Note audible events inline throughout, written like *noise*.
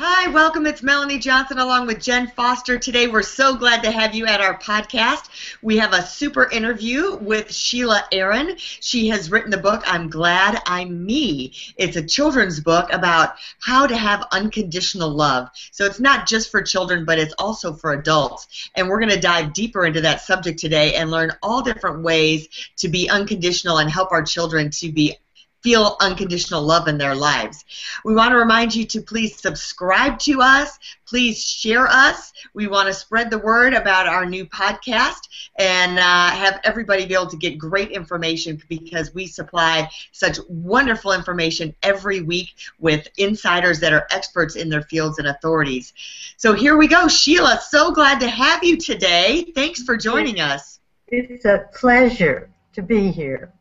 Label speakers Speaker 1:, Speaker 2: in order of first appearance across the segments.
Speaker 1: Hi, welcome. It's Melanie Johnson along with Jen Foster. Today, we're so glad to have you at our podcast. We have a super interview with Sheila Aaron. She has written the book, I'm Glad I'm Me. It's a children's book about how to have unconditional love. So it's not just for children, but it's also for adults. And we're going to dive deeper into that subject today and learn all different ways to be unconditional and help our children to be feel unconditional love in their lives. We want to remind you to please subscribe to us, please share us. We want to spread the word about our new podcast and uh, have everybody be able to get great information because we supply such wonderful information every week with insiders that are experts in their fields and authorities. So here we go. Sheila, so glad to have you today. Thanks for joining us.
Speaker 2: It's a pleasure to be here.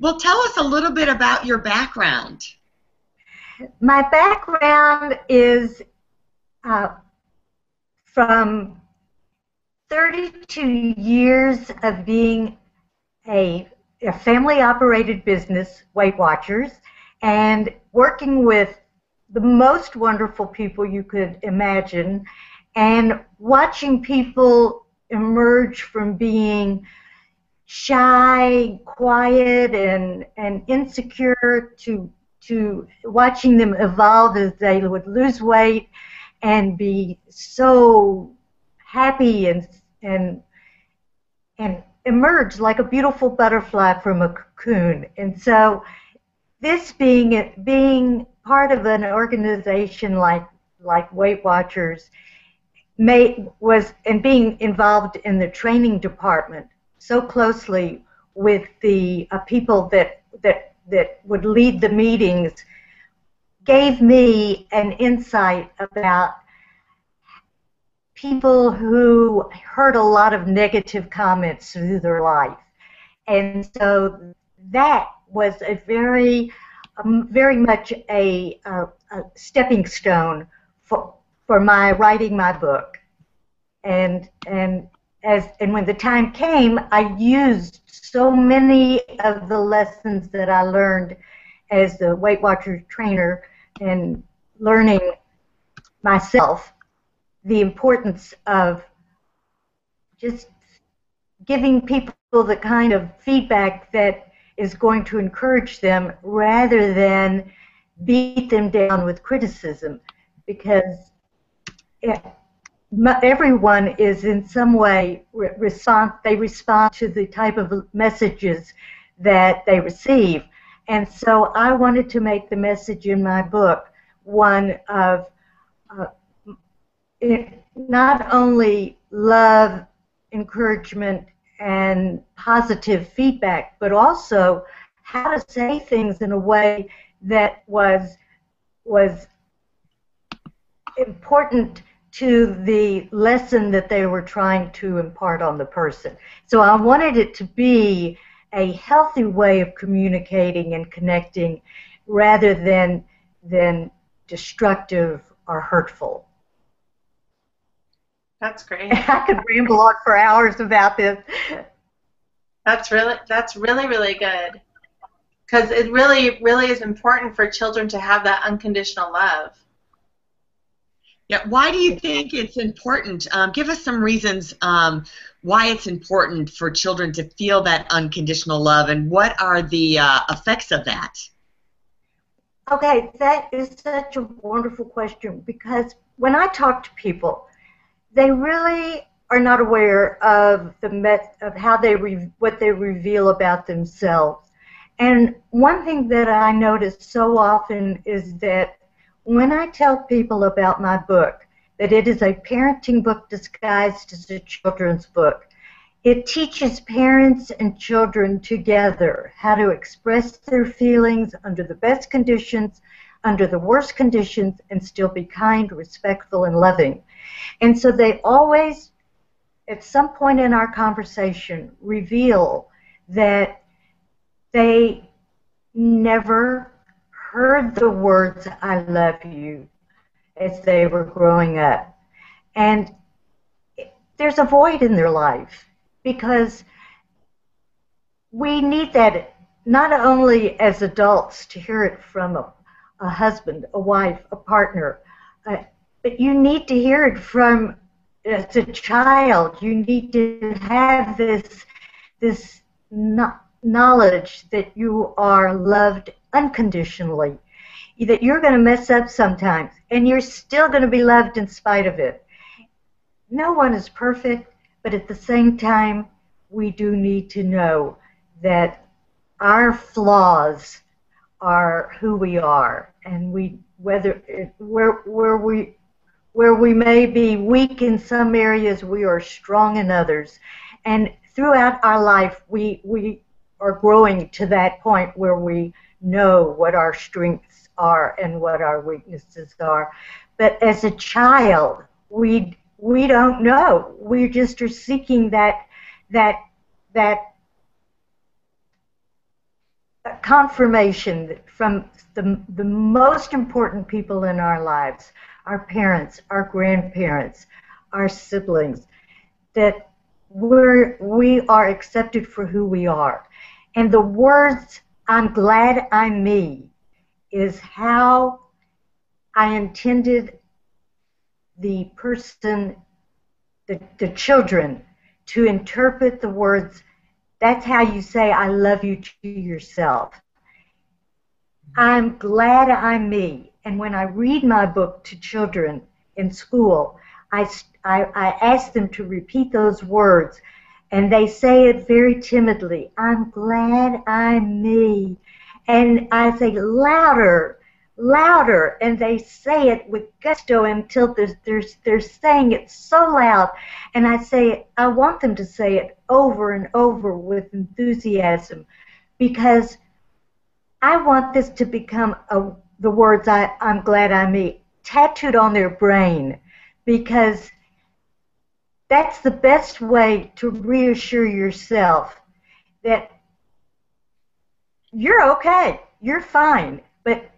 Speaker 1: Well, tell us a little bit about your background.
Speaker 2: My background is uh, from 32 years of being a, a family operated business, Weight Watchers, and working with the most wonderful people you could imagine, and watching people emerge from being shy, quiet, and, and insecure to to watching them evolve as they would lose weight and be so happy and and and emerge like a beautiful butterfly from a cocoon. And so this being being part of an organization like like Weight Watchers may was and being involved in the training department so closely with the uh, people that that that would lead the meetings gave me an insight about people who heard a lot of negative comments through their life. And so that was a very um, very much a, a, a stepping stone for for my writing my book. And and as and when the time came, I used so many of the lessons that I learned as the Weight Watchers trainer and learning myself the importance of just giving people the kind of feedback that is going to encourage them rather than beat them down with criticism. Because everyone is in some way re- respond they respond to the type of messages that they receive. And so i wanted to make the message in my book one of uh, not only love encouragement and positive feedback but also how to say things in a way that was was important to the lesson that they were trying to impart on the person. So I wanted it to be a healthy way of communicating and connecting rather than than destructive or hurtful.
Speaker 3: That's great. *laughs*
Speaker 2: I could ramble on for hours about this.
Speaker 3: That's really that's really really good. Cuz it really really is important for children to have that unconditional love.
Speaker 1: Yeah, why do you think it's important? Um, give us some reasons um, why it's important for children to feel that unconditional love, and what are the uh, effects of that?
Speaker 2: Okay, that is such a wonderful question because when I talk to people, they really are not aware of the met- of how they re- what they reveal about themselves. And one thing that I notice so often is that when I tell people about my book, that it is a parenting book disguised as a children's book, It teaches parents and children together how to express their feelings under the best conditions, under the worst conditions, and still be kind, respectful, and loving. And so they always, at some point in our conversation, reveal that they never heard the words I love you as they were growing up. And there's a void in their life because we need that not only as adults to hear it from a, a husband, a wife, a partner, uh, but you need to hear it from as a child. You need to have this this knowledge that you are loved unconditionally, that you're going to mess up sometimes, and you're still going to be loved in spite of it. No one is perfect, but at the same time, we do need to know that our flaws are who we are, and we whether where where we where we may be weak in some areas, we are strong in others, and throughout our life, we we are growing to that point where we know what our strengths are and what our weaknesses are. But as a child, we we don't know. We just are seeking that that that confirmation from the, the most important people in our lives our parents, our grandparents, our siblings that we're, we are accepted for who we are. And the words I'm glad I'm me is how I intended the person, the, the children, to interpret the words. That's how you say I love you to yourself. I'm glad I'm me. And when I read my book to children in school, I, I, I ask them to repeat those words and they say it very timidly. I'm glad I'm me. And I say louder, louder, and they say it with gusto until they're, they're, they're saying it so loud. And I say, I want them to say it over and over with enthusiasm because I want this to become a, the words I, I'm glad I'm me tattooed on their brain because that's the best way to reassure yourself that you're okay, you're fine, but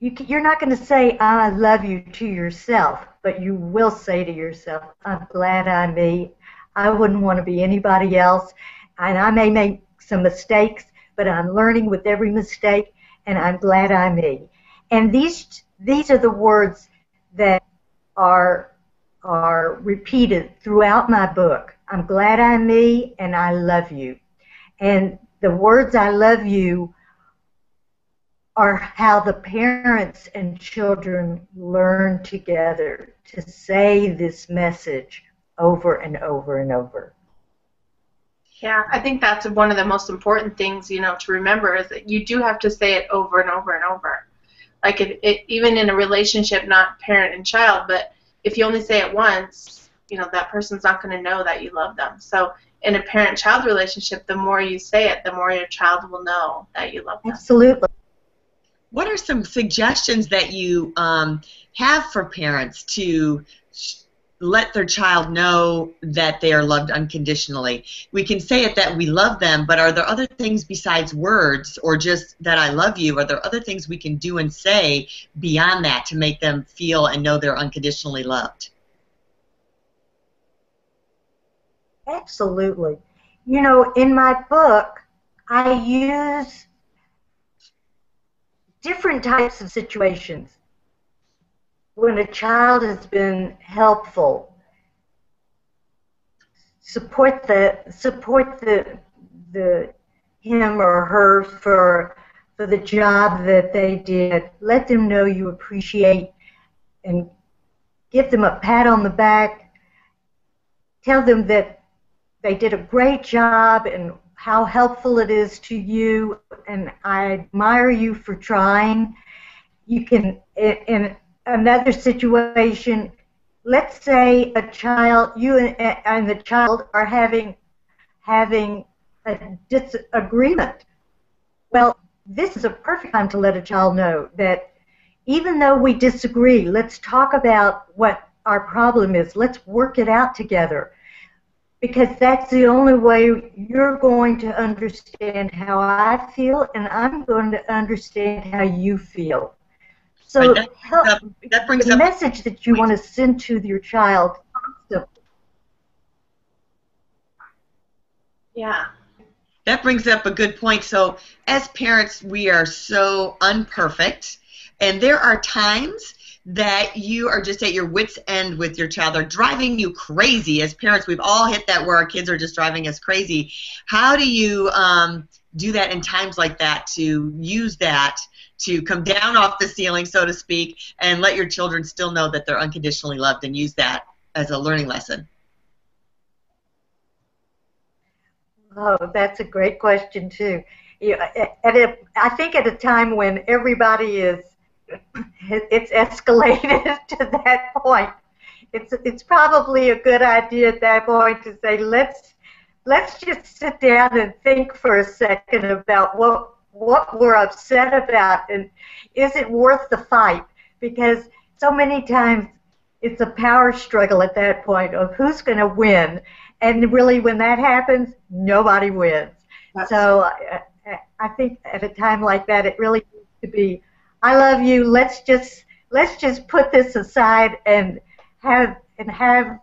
Speaker 2: you, you're not going to say I love you to yourself, but you will say to yourself, I'm glad I'm me. I wouldn't want to be anybody else, and I may make some mistakes, but I'm learning with every mistake, and I'm glad I'm me. And these these are the words that are are repeated throughout my book. I'm glad I'm me and I love you. And the words I love you are how the parents and children learn together to say this message over and over and over.
Speaker 3: Yeah, I think that's one of the most important things, you know, to remember is that you do have to say it over and over and over. Like it, it even in a relationship, not parent and child, but if you only say it once, you know, that person's not going to know that you love them. So in a parent-child relationship, the more you say it, the more your child will know that you love them.
Speaker 2: Absolutely.
Speaker 1: What are some suggestions that you um, have for parents to let their child know that they are loved unconditionally? We can say it that we love them, but are there other things besides words or just that I love you? Are there other things we can do and say beyond that to make them feel and know they're unconditionally loved?
Speaker 2: Absolutely. You know, in my book, I use different types of situations. When a child has been helpful, support the support the the him or her for for the job that they did. Let them know you appreciate and give them a pat on the back. Tell them that they did a great job and how helpful it is to you, and I admire you for trying. You can, in another situation, let's say a child, you and, the child are having having a disagreement. Well, this is a perfect time to let a child know that even though we disagree, let's talk about what our problem is. Let's work it out together. Because that's the only way you're going to understand how I feel, and I'm going to understand how you feel. So
Speaker 1: Right, that-
Speaker 2: help,
Speaker 1: that- that brings
Speaker 2: the
Speaker 1: up-
Speaker 2: message that you want to send to your child. So
Speaker 3: Yeah.
Speaker 1: That brings up a good point. So, as parents, we are so unperfect, and there are times that you are just at your wits' end with your child. They're driving you crazy. As parents, we've all hit that where our kids are just driving us crazy. How do you um, do that in times like that to use that to come down off the ceiling, so to speak, and let your children still know that they're unconditionally loved and use that as a learning lesson?
Speaker 2: Oh, that's a great question too. You, uh, at a, I think at a time when everybody is, *laughs* it's escalated *laughs* to that point. It's it's probably a good idea at that point to say let's let's just sit down and think for a second about what what we're upset about and is it worth the fight? Because so many times it's a power struggle at that point of who's going to win. And really when that happens nobody wins.
Speaker 3: That's-
Speaker 2: so I, I- I think at a time like that it really needs to be i love you. Let's just let's just put this aside and have and have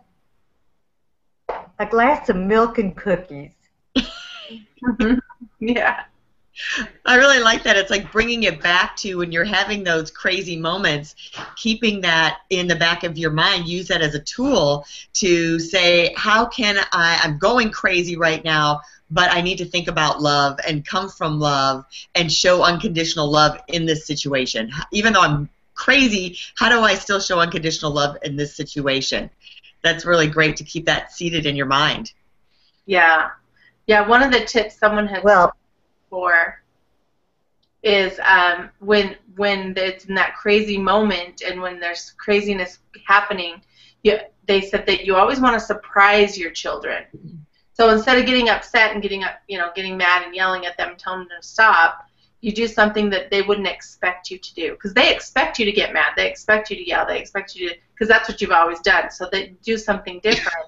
Speaker 2: a glass of milk and cookies *laughs*
Speaker 3: yeah.
Speaker 1: I really like that. It's like bringing it back to when you're having those crazy moments, keeping that in the back of your mind. Use that as a tool to say, how can I? I'm going crazy right now, but I need to think about love and come from love and show unconditional love in this situation. Even though I'm crazy, how do I still show unconditional love in this situation? That's really great to keep that seated in your mind.
Speaker 3: Yeah. Yeah. One of the tips someone had
Speaker 2: well
Speaker 3: for is um, when when it's in that crazy moment and when there's craziness happening, you, they said that you always want to surprise your children. So instead of getting upset and getting up, you know, getting mad and yelling at them, and telling them to stop, you do something that they wouldn't expect you to do because they expect you to get mad, they expect you to yell, they expect you to because that's what you've always done. So they do something *laughs* different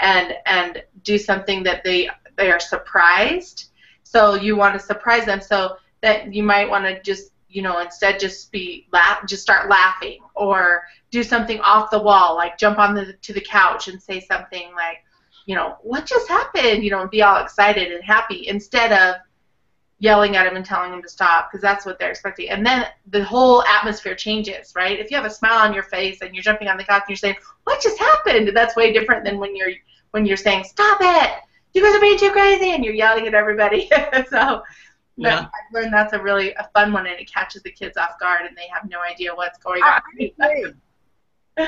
Speaker 3: and and do something that they they are surprised. So you want to surprise them. So that you might want to just you know instead just be laugh just start laughing or do something off the wall like jump on the to the couch and say something like you know what just happened you know and be all excited and happy instead of yelling at them and telling them to stop because that's what they're expecting and then the whole atmosphere changes right if you have a smile on your face and you're jumping on the couch and you're saying what just happened that's way different than when you're when you're saying stop it you guys are being too crazy and you're yelling at everybody *laughs* so
Speaker 1: Yeah.
Speaker 3: I've learned that's a really a fun one, and it catches the kids off guard, and they have no idea what's going
Speaker 2: I,
Speaker 3: on.
Speaker 2: I agree. I,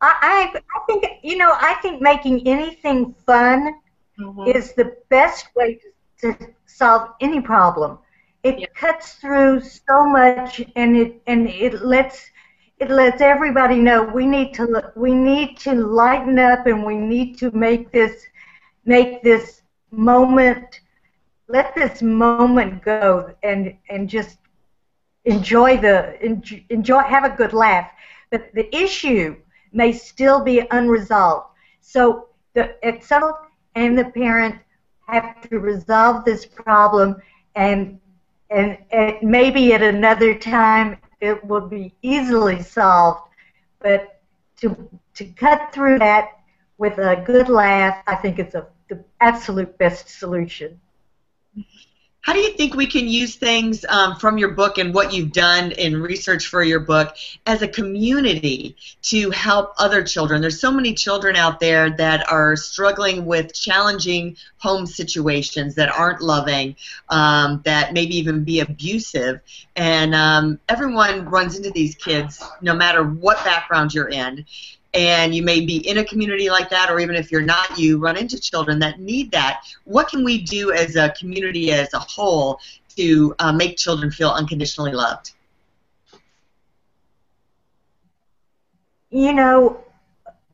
Speaker 2: I I think you know I think making anything fun
Speaker 3: Mhm.
Speaker 2: is the best way to, to solve any problem. It
Speaker 3: Yeah.
Speaker 2: cuts through so much, and it and it lets it lets everybody know we need to l- we need to lighten up, and we need to make this make this moment let this moment go and and just enjoy the enjoy, enjoy have a good laugh. But the issue may still be unresolved. So the adult and the parent have to resolve this problem and and, and maybe at another time it will be easily solved. But to to cut through that with a good laugh, I think it's a the absolute best solution.
Speaker 1: How do you think we can use things um, from your book and what you've done in research for your book as a community to help other children? There's so many children out there that are struggling with challenging home situations that aren't loving, um, that maybe even be abusive, and um, everyone runs into these kids no matter what background you're in and you may be in a community like that, or even if you're not, you run into children that need that. What can we do as a community as a whole to uh, make children feel unconditionally loved?
Speaker 2: You know,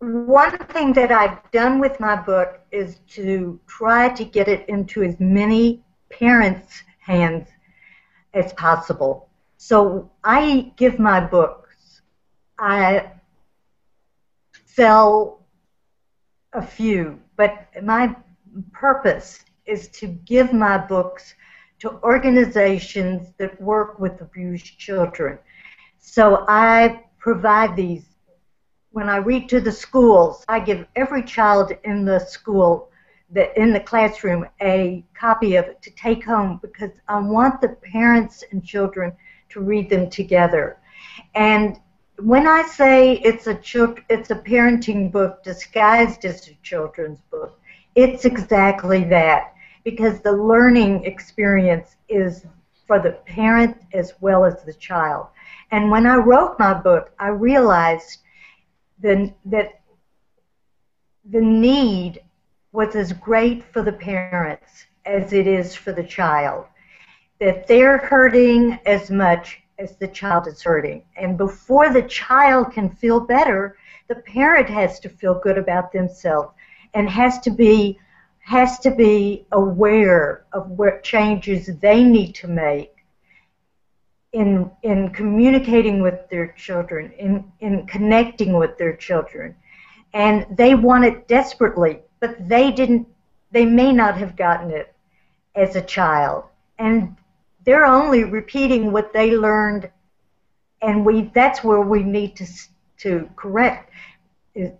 Speaker 2: one thing that I've done with my book is to try to get it into as many parents' hands as possible. So I give my books. I sell a few, but my purpose is to give my books to organizations that work with abused children. So I provide these. When I read to the schools, I give every child in the school, that in the classroom, a copy of it to take home because I want the parents and children to read them together. And when I say it's a it's a parenting book disguised as a children's book, it's exactly that because the learning experience is for the parent as well as the child. And when I wrote my book, I realized the, that the need was as great for the parents as it is for the child. That they're hurting as much as the child is hurting. And before the child can feel better, the parent has to feel good about themselves and has to be has to be aware of what changes they need to make in in communicating with their children, in in connecting with their children. And they want it desperately, but they didn't they may not have gotten it as a child. And they're only repeating what they learned, and we that's where we need to to correct,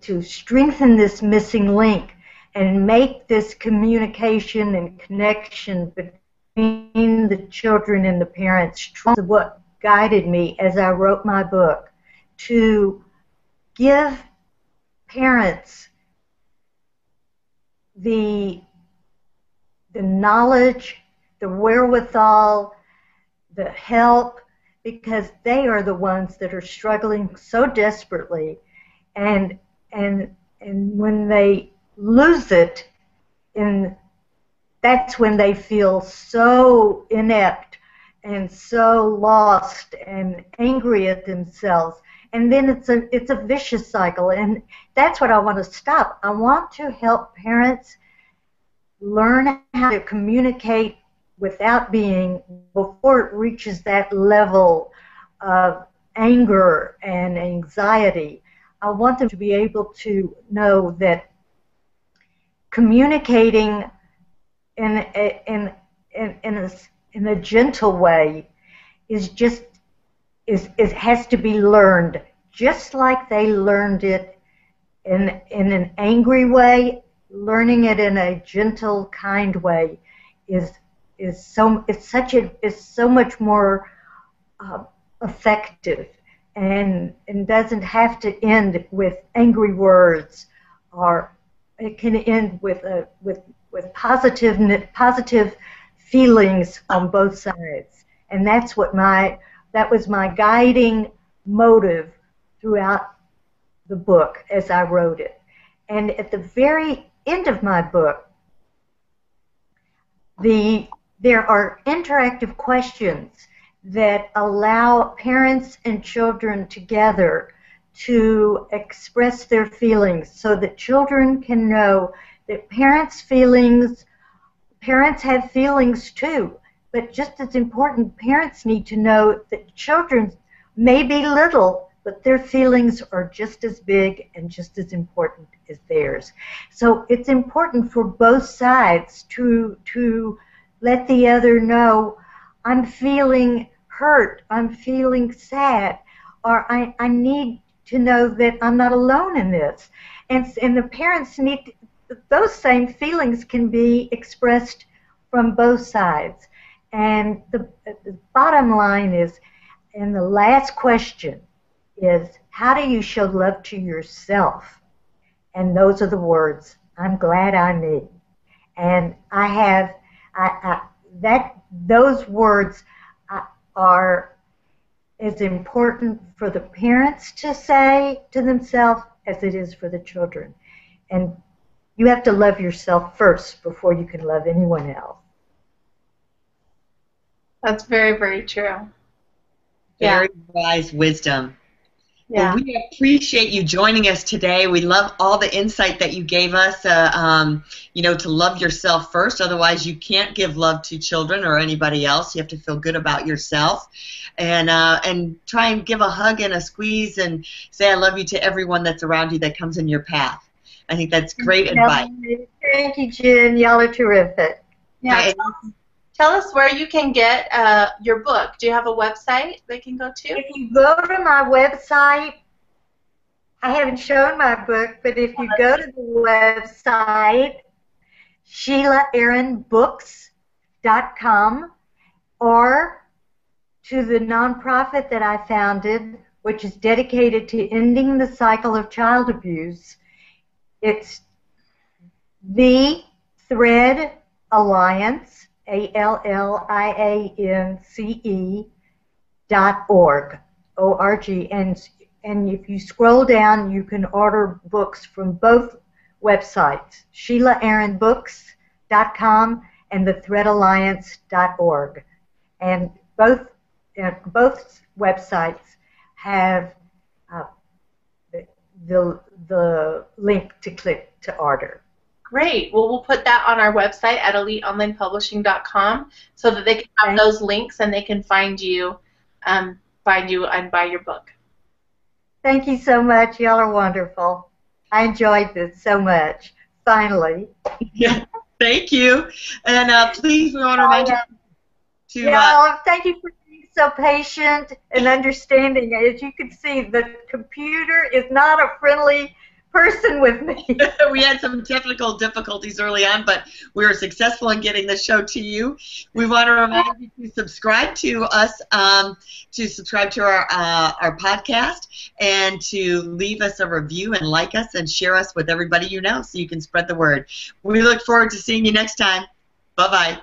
Speaker 2: to strengthen this missing link, and make this communication and connection between the children and the parents. What guided me as I wrote my book to give parents the the knowledge the wherewithal, the help, because they are the ones that are struggling so desperately, and and and when they lose it, and that's when they feel so inept and so lost and angry at themselves. And then it's a it's a vicious cycle. And that's what I want to stop. I want to help parents learn how to communicate without being, before it reaches that level of anger and anxiety, I want them to be able to know that communicating in a, in in in a, in a gentle way is just is it has to be learned just like they learned it in in an angry way learning it in a gentle kind way is is so it's such a is so much more uh, effective and and doesn't have to end with angry words or it can end with a with with positive positive feelings on both sides. And that's what my that was my guiding motive throughout the book as I wrote it. And at the very end of my book the there are interactive questions that allow parents and children together to express their feelings so that children can know that parents' feelings, parents have feelings too, but just as important, parents need to know that children may be little, but their feelings are just as big and just as important as theirs. So it's important for both sides to to let the other know I'm feeling hurt, I'm feeling sad, or I, I need to know that I'm not alone in this. And, and the parents need, to, those same feelings can be expressed from both sides. And the, the bottom line is, and the last question is, how do you show love to yourself? And those are the words, I'm glad I'm me. And I have that those words uh, are as important for the parents to say to themselves as it is for the children. And you have to love yourself first before you can love anyone else.
Speaker 3: That's very, very true.
Speaker 1: Very yeah. wise wisdom. Yeah. Well, we appreciate you joining us today. We love all the insight that you gave us. Uh, um, you know, to love yourself first. Otherwise, you can't give love to children or anybody else. You have to feel good about yourself, and uh, and try and give a hug and a squeeze and say I love you to everyone that's around you that comes in your path. I think that's great advice.
Speaker 2: Thank you, Jen. Y'all are terrific.
Speaker 3: Yeah. Tell us where you can get uh, your book. Do you have a website they can go to?
Speaker 2: If you go to my website, I haven't shown my book, but if you go to the website, SheilaAaronBooks.com or to the nonprofit that I founded, which is dedicated to ending the cycle of child abuse. It's the Thread Alliance a L L I A N C E dot org, O R G. And, and if you scroll down, you can order books from both websites, SheilaAaronBooks.com and the org, And both, uh, both websites have uh, the, the link to click to order.
Speaker 3: Great. Well, we'll put that on our website at eliteonlinepublishing.com so that they can have those links and they can find you, um, find you and buy your book.
Speaker 2: Thank you so much. Y'all are wonderful. I enjoyed this so much. Finally. *laughs*
Speaker 1: Yeah. Thank you. And uh, please, we want to remind you
Speaker 2: to. Yeah, uh, thank you for being so patient and understanding. As you can see, the computer is not a friendly person with me. *laughs*
Speaker 1: we had some technical difficulties early on, but we were successful in getting the show to you. We want to remind you to subscribe to us, um, to subscribe to our uh, our podcast, and to leave us a review and like us and share us with everybody you know, so you can spread the word. We look forward to seeing you next time. Bye bye.